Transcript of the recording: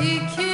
iki